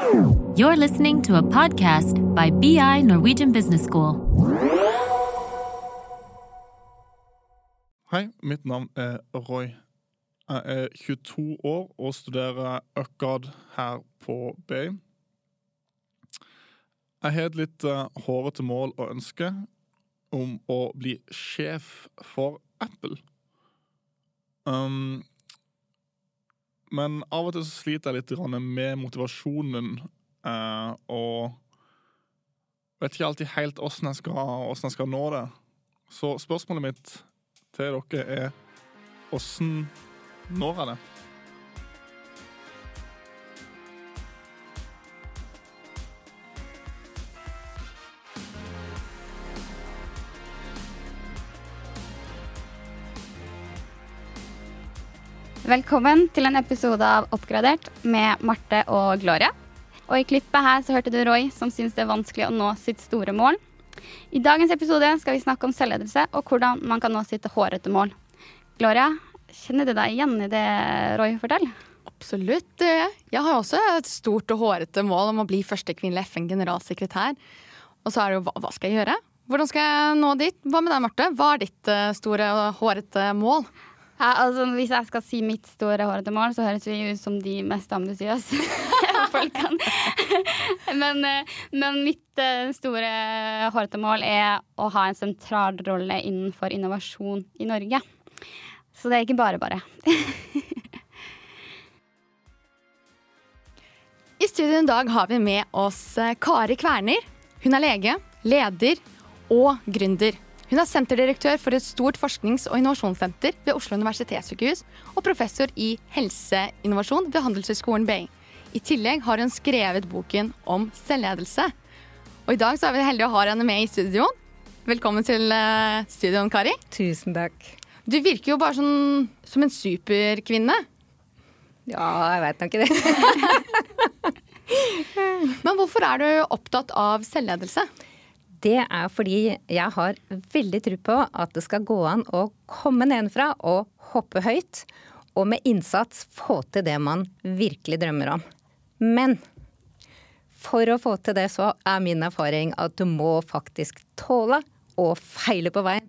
You're listening to a podcast by BI Norwegian Business School. Hei, mitt navn er Roy. Jeg er 22 år og studerer UCAD her på BI. Jeg har et litt uh, hårete mål og ønske om å bli sjef for Apple. Um, men av og til så sliter jeg litt med motivasjonen eh, og vet ikke alltid helt åssen jeg, jeg skal nå det. Så spørsmålet mitt til dere er åssen når jeg det? Velkommen til en episode av Oppgradert med Marte og Gloria. Og I klippet her så hørte du Roy som syns det er vanskelig å nå sitt store mål. I dagens episode skal vi snakke om selvledelse og hvordan man kan nå sitt hårete mål. Gloria, kjenner du deg igjen i det Roy forteller? Absolutt, jeg. Jeg har også et stort og hårete mål om å bli første kvinnelige FN-generalsekretær. Og så er det jo hva, skal jeg gjøre? Hvordan skal jeg nå dit? Hva med deg, Marte? Hva er ditt uh, store og hårete mål? Ja, altså, hvis jeg skal si mitt store hårete så høres vi ut som de mest ambisiøse folkene. men, eh, men, mitt uh, store hårete er å ha en sentral rolle innenfor innovasjon i Norge. Så det er ikke bare bare. I studio i dag har vi med oss eh, Kari Kverner. Hun er lege, leder og gründer. Hun er senterdirektør for et stort forsknings- og innovasjonssenter ved Oslo universitetssykehus og professor i helseinnovasjon ved Handelshøyskolen BI. I tillegg har hun skrevet boken om selvledelse. Og i dag så er vi heldige å ha henne med i studioen. Velkommen til uh, studioen, Kari. Tusen takk. Du virker jo bare sånn som en superkvinne. Ja, jeg veit nok ikke det. Men hvorfor er du opptatt av selvledelse? Det er fordi jeg har veldig tro på at det skal gå an å komme nedenfra og hoppe høyt, og med innsats få til det man virkelig drømmer om. Men for å få til det, så er min erfaring at du må faktisk tåle å feile på veien.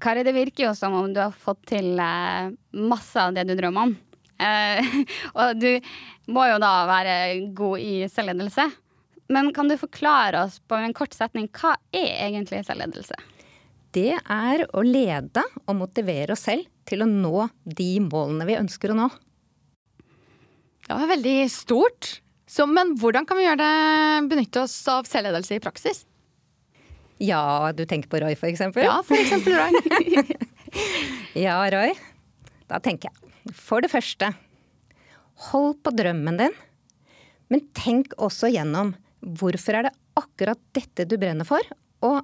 Kari, det virker jo som om du har fått til eh, masse av det du drømmer om. Eh, og du må jo da være god i selvledelse. Men kan du forklare oss på en kort setning hva er egentlig selvledelse? Det er å lede og motivere oss selv til å nå de målene vi ønsker å nå. Det var veldig stort. Så, men hvordan kan vi gjøre det, benytte oss av selvledelse i praksis? Ja, du tenker på Roy, for eksempel? Ja, for eksempel Roy. ja, Roy. Da tenker jeg for det første hold på drømmen din, men tenk også gjennom hvorfor er det akkurat dette du brenner for, og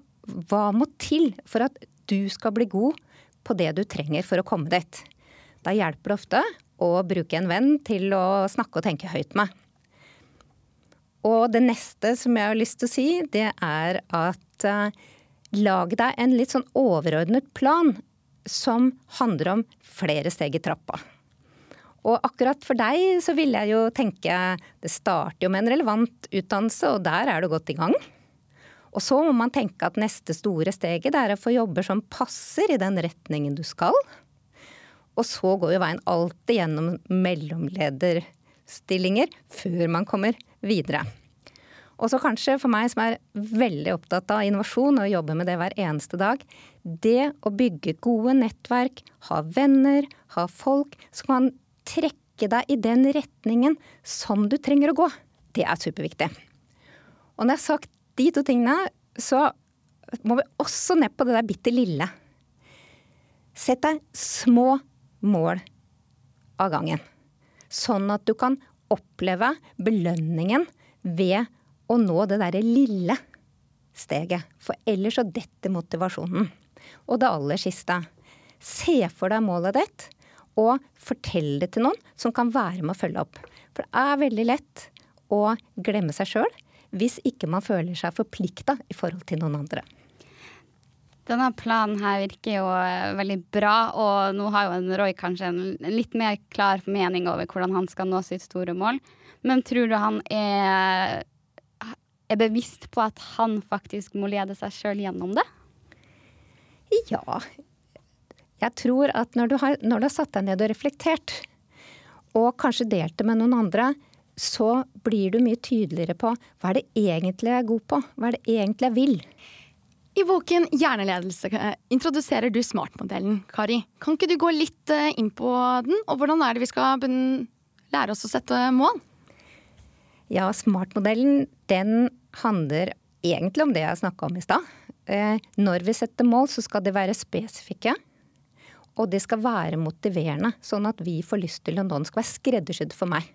hva må til for at du skal bli god på det du trenger for å komme dit. Da hjelper det ofte å bruke en venn til å snakke og tenke høyt med. Og det neste som jeg har lyst til å si, det er at uh, lag deg en litt sånn overordnet plan som handler om flere steg i trappa. Og akkurat for deg så vil jeg jo tenke Det starter jo med en relevant utdannelse, og der er du godt i gang. Og så må man tenke at neste store steget er å få jobber som passer i den retningen du skal. Og så går jo veien alltid gjennom mellomlederstillinger før man kommer videre. Og så kanskje for meg som er veldig opptatt av innovasjon og jobber med det hver eneste dag, det å bygge gode nettverk, ha venner, ha folk som kan trekke deg i den retningen som du trenger å gå, det er superviktig. Og når jeg har sagt de to tingene, så må vi også ned på det der bitte lille. Sett deg små mål av gangen. Sånn at du kan oppleve belønningen ved å nå det derre lille steget. For ellers så detter motivasjonen. Og det aller siste. Se for deg målet ditt, og fortell det til noen som kan være med å følge opp. For det er veldig lett å glemme seg sjøl hvis ikke man føler seg forplikta i forhold til noen andre. Denne planen her virker jo eh, veldig bra, og nå har jo Roy kanskje en litt mer klar mening over hvordan han skal nå sitt store mål. Men tror du han er, er bevisst på at han faktisk må lede seg sjøl gjennom det? Ja. Jeg tror at når du, har, når du har satt deg ned og reflektert, og kanskje delt det med noen andre, så blir du mye tydeligere på hva er det egentlig jeg er god på, hva er det egentlig jeg vil. I boken Hjerneledelse eh, introduserer du smartmodellen, Kari. Kan ikke du gå litt eh, inn på den, og hvordan er det vi skal lære oss å sette mål? Ja, smartmodellen den handler egentlig om det jeg snakka om i stad. Eh, når vi setter mål, så skal de være spesifikke. Og de skal være motiverende, sånn at vi får lyst til at noen skal være skreddersydd for meg.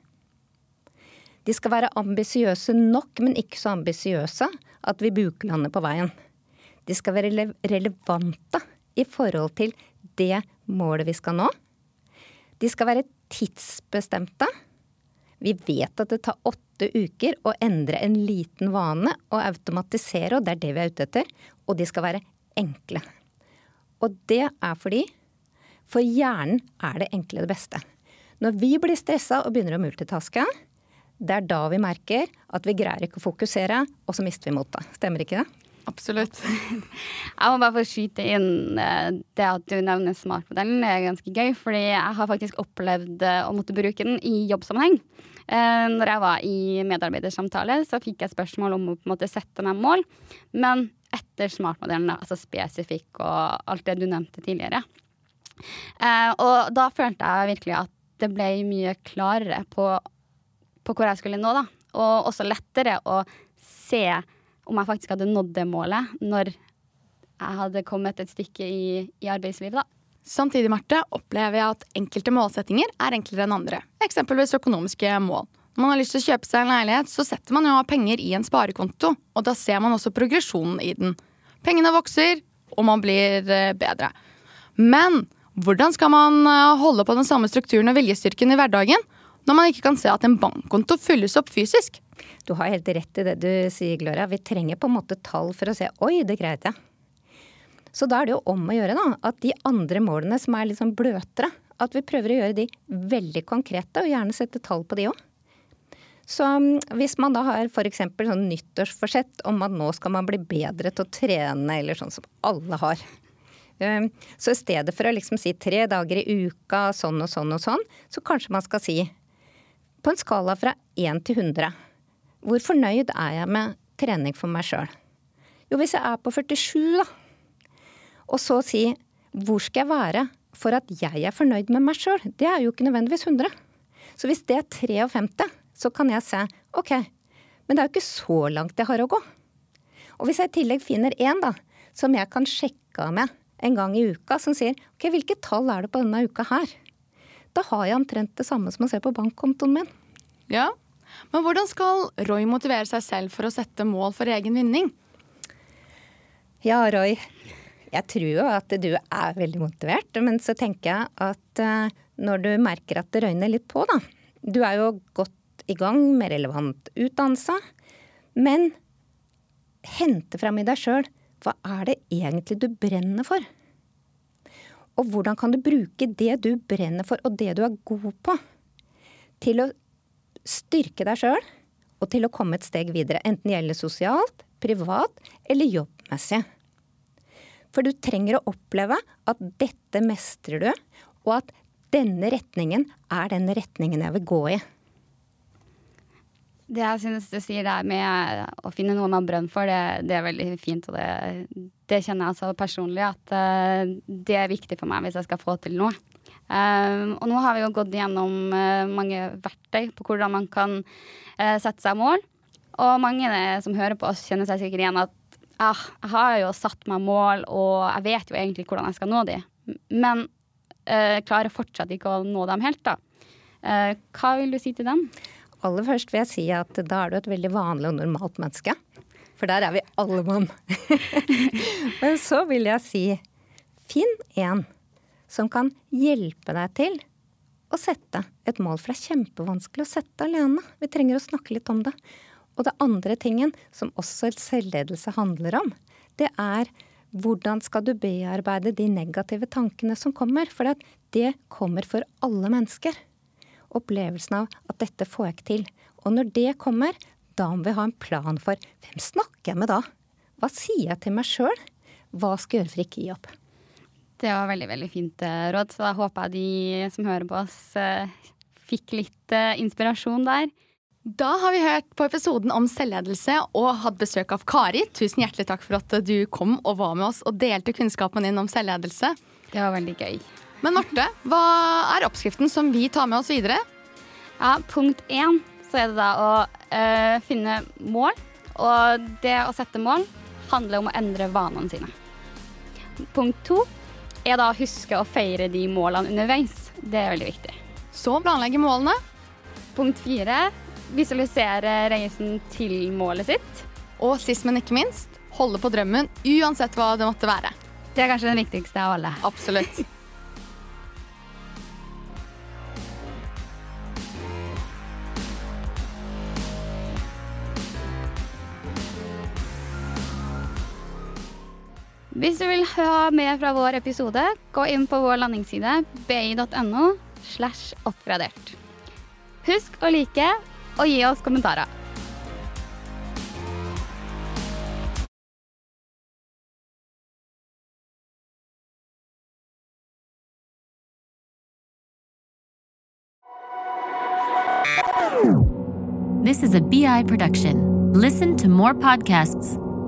De skal være ambisiøse nok, men ikke så ambisiøse at vi buklander på veien. De skal være relevante i forhold til det målet vi skal nå. De skal være tidsbestemte. Vi vet at det tar åtte uker å endre en liten vane og automatisere, og det er det vi er ute etter. Og de skal være enkle. Og det er fordi for hjernen er det enkle det beste. Når vi blir stressa og begynner å multitaske, det er da vi merker at vi greier ikke å fokusere, og så mister vi motet. Stemmer ikke det? Absolutt. Jeg må bare få skyte inn eh, det at du nevner smartmodellen. Det er ganske gøy, fordi jeg har faktisk opplevd eh, å måtte bruke den i jobbsammenheng. Eh, når jeg var i medarbeidersamtale, så fikk jeg spørsmål om å på en måte sette meg mål. Men etter smartmodellen, altså spesifikk og alt det du nevnte tidligere. Og da følte jeg virkelig at det ble mye klarere på, på hvor jeg skulle nå, da. Og også lettere å se om jeg faktisk hadde nådd det målet når jeg hadde kommet et stykke i, i arbeidslivet, da. Samtidig Marte, opplever jeg at enkelte målsettinger er enklere enn andre. Eksempelvis økonomiske mål. Når man har lyst til å kjøpe seg en leilighet, så setter man jo av penger i en sparekonto, og da ser man også progresjonen i den. Pengene vokser, og man blir eh, bedre. Men hvordan skal man eh, holde på den samme strukturen og viljestyrken i hverdagen når man ikke kan se at en bankkonto fylles opp fysisk? Du har helt rett i det du sier, Gloria. Vi trenger på en måte tall for å se oi, det greide jeg. Så da er det jo om å gjøre da, at de andre målene som er litt sånn bløtere, at vi prøver å gjøre de veldig konkrete, og gjerne sette tall på de òg. Så mm, hvis man da har f.eks. sånn nyttårsforsett om at nå skal man bli bedre til å trene, eller sånn som alle har. Um, så i stedet for å liksom si tre dager i uka, sånn og sånn og sånn, så kanskje man skal si på en skala fra 1 til 100 hvor fornøyd er jeg med trening for meg sjøl? Jo, hvis jeg er på 47, da, og så si hvor skal jeg være for at jeg er fornøyd med meg sjøl? Det er jo ikke nødvendigvis 100. Så hvis det er 53, så kan jeg se ok, men det er jo ikke så langt jeg har å gå. Og hvis jeg i tillegg finner én da, som jeg kan sjekke av med en gang i uka, som sier ok, hvilke tall er det på denne uka her? Da har jeg omtrent det samme som å se på bankkontoen min. Ja, men hvordan skal Roy motivere seg selv for å sette mål for egen vinning? Ja, Roy. Jeg tror jo at du er veldig motivert, men så tenker jeg at uh, når du merker at det røyner litt på, da. Du er jo godt i gang med relevant utdannelse, men hente fram i deg sjøl hva er det egentlig du brenner for? Og hvordan kan du bruke det du brenner for, og det du er god på, til å styrke deg sjøl og til å komme et steg videre. Enten det gjelder sosialt, privat eller jobbmessig. For du trenger å oppleve at dette mestrer du, og at denne retningen er den retningen jeg vil gå i. Det jeg synes du sier der med å finne noe man brenner for, det, det, er veldig fint. Og det, det kjenner jeg altså personlig at uh, det er viktig for meg hvis jeg skal få til noe. Um, og nå har vi jo gått gjennom uh, mange verktøy på hvordan man kan uh, sette seg mål. Og mange som hører på oss, kjenner seg sikkert igjen at ah, jeg har jo satt meg mål, og jeg vet jo egentlig hvordan jeg skal nå de. Men klarer fortsatt ikke å nå dem helt, da. hva vil du si til dem? Aller først vil jeg si at da er du et veldig vanlig og normalt menneske. For der er vi alle mann. Men så vil jeg si finn en som kan hjelpe deg til å sette et mål. For det er kjempevanskelig å sette alene. Vi trenger å snakke litt om det. Og det andre tingen som også selvledelse handler om, det er hvordan skal du bearbeide de negative tankene som kommer? For det kommer for alle mennesker. Opplevelsen av at dette får jeg ikke til. Og når det kommer, da må vi ha en plan for hvem snakker jeg med da? Hva sier jeg til meg sjøl? Hva skal jeg gjøre for ikke å gi opp? Det var veldig veldig fint eh, råd, så da håper jeg de som hører på oss, eh, fikk litt eh, inspirasjon der. Da har vi hørt på episoden om selvledelse og hatt besøk av Kari. Tusen hjertelig takk for at du kom og var med oss og delte kunnskapen din om selvledelse. Det var veldig gøy. Men Marte, hva er oppskriften som vi tar med oss videre? Ja, Punkt én så er det da å øh, finne mål. Og det å sette mål handler om å endre vanene sine. Punkt to er da å huske å feire de målene underveis. Det er veldig viktig. Så planlegge målene. Punkt fire visualisere reisen til målet sitt. Og sist, men ikke minst, holde på drømmen uansett hva det måtte være. Det er kanskje den viktigste av alle. Absolutt. Hvis du vil ha mer fra vår episode, gå inn på vår landingsside bi.no slash oppgradert. Husk å like og gi oss kommentarer. This is a BI production. Listen to more podcasts.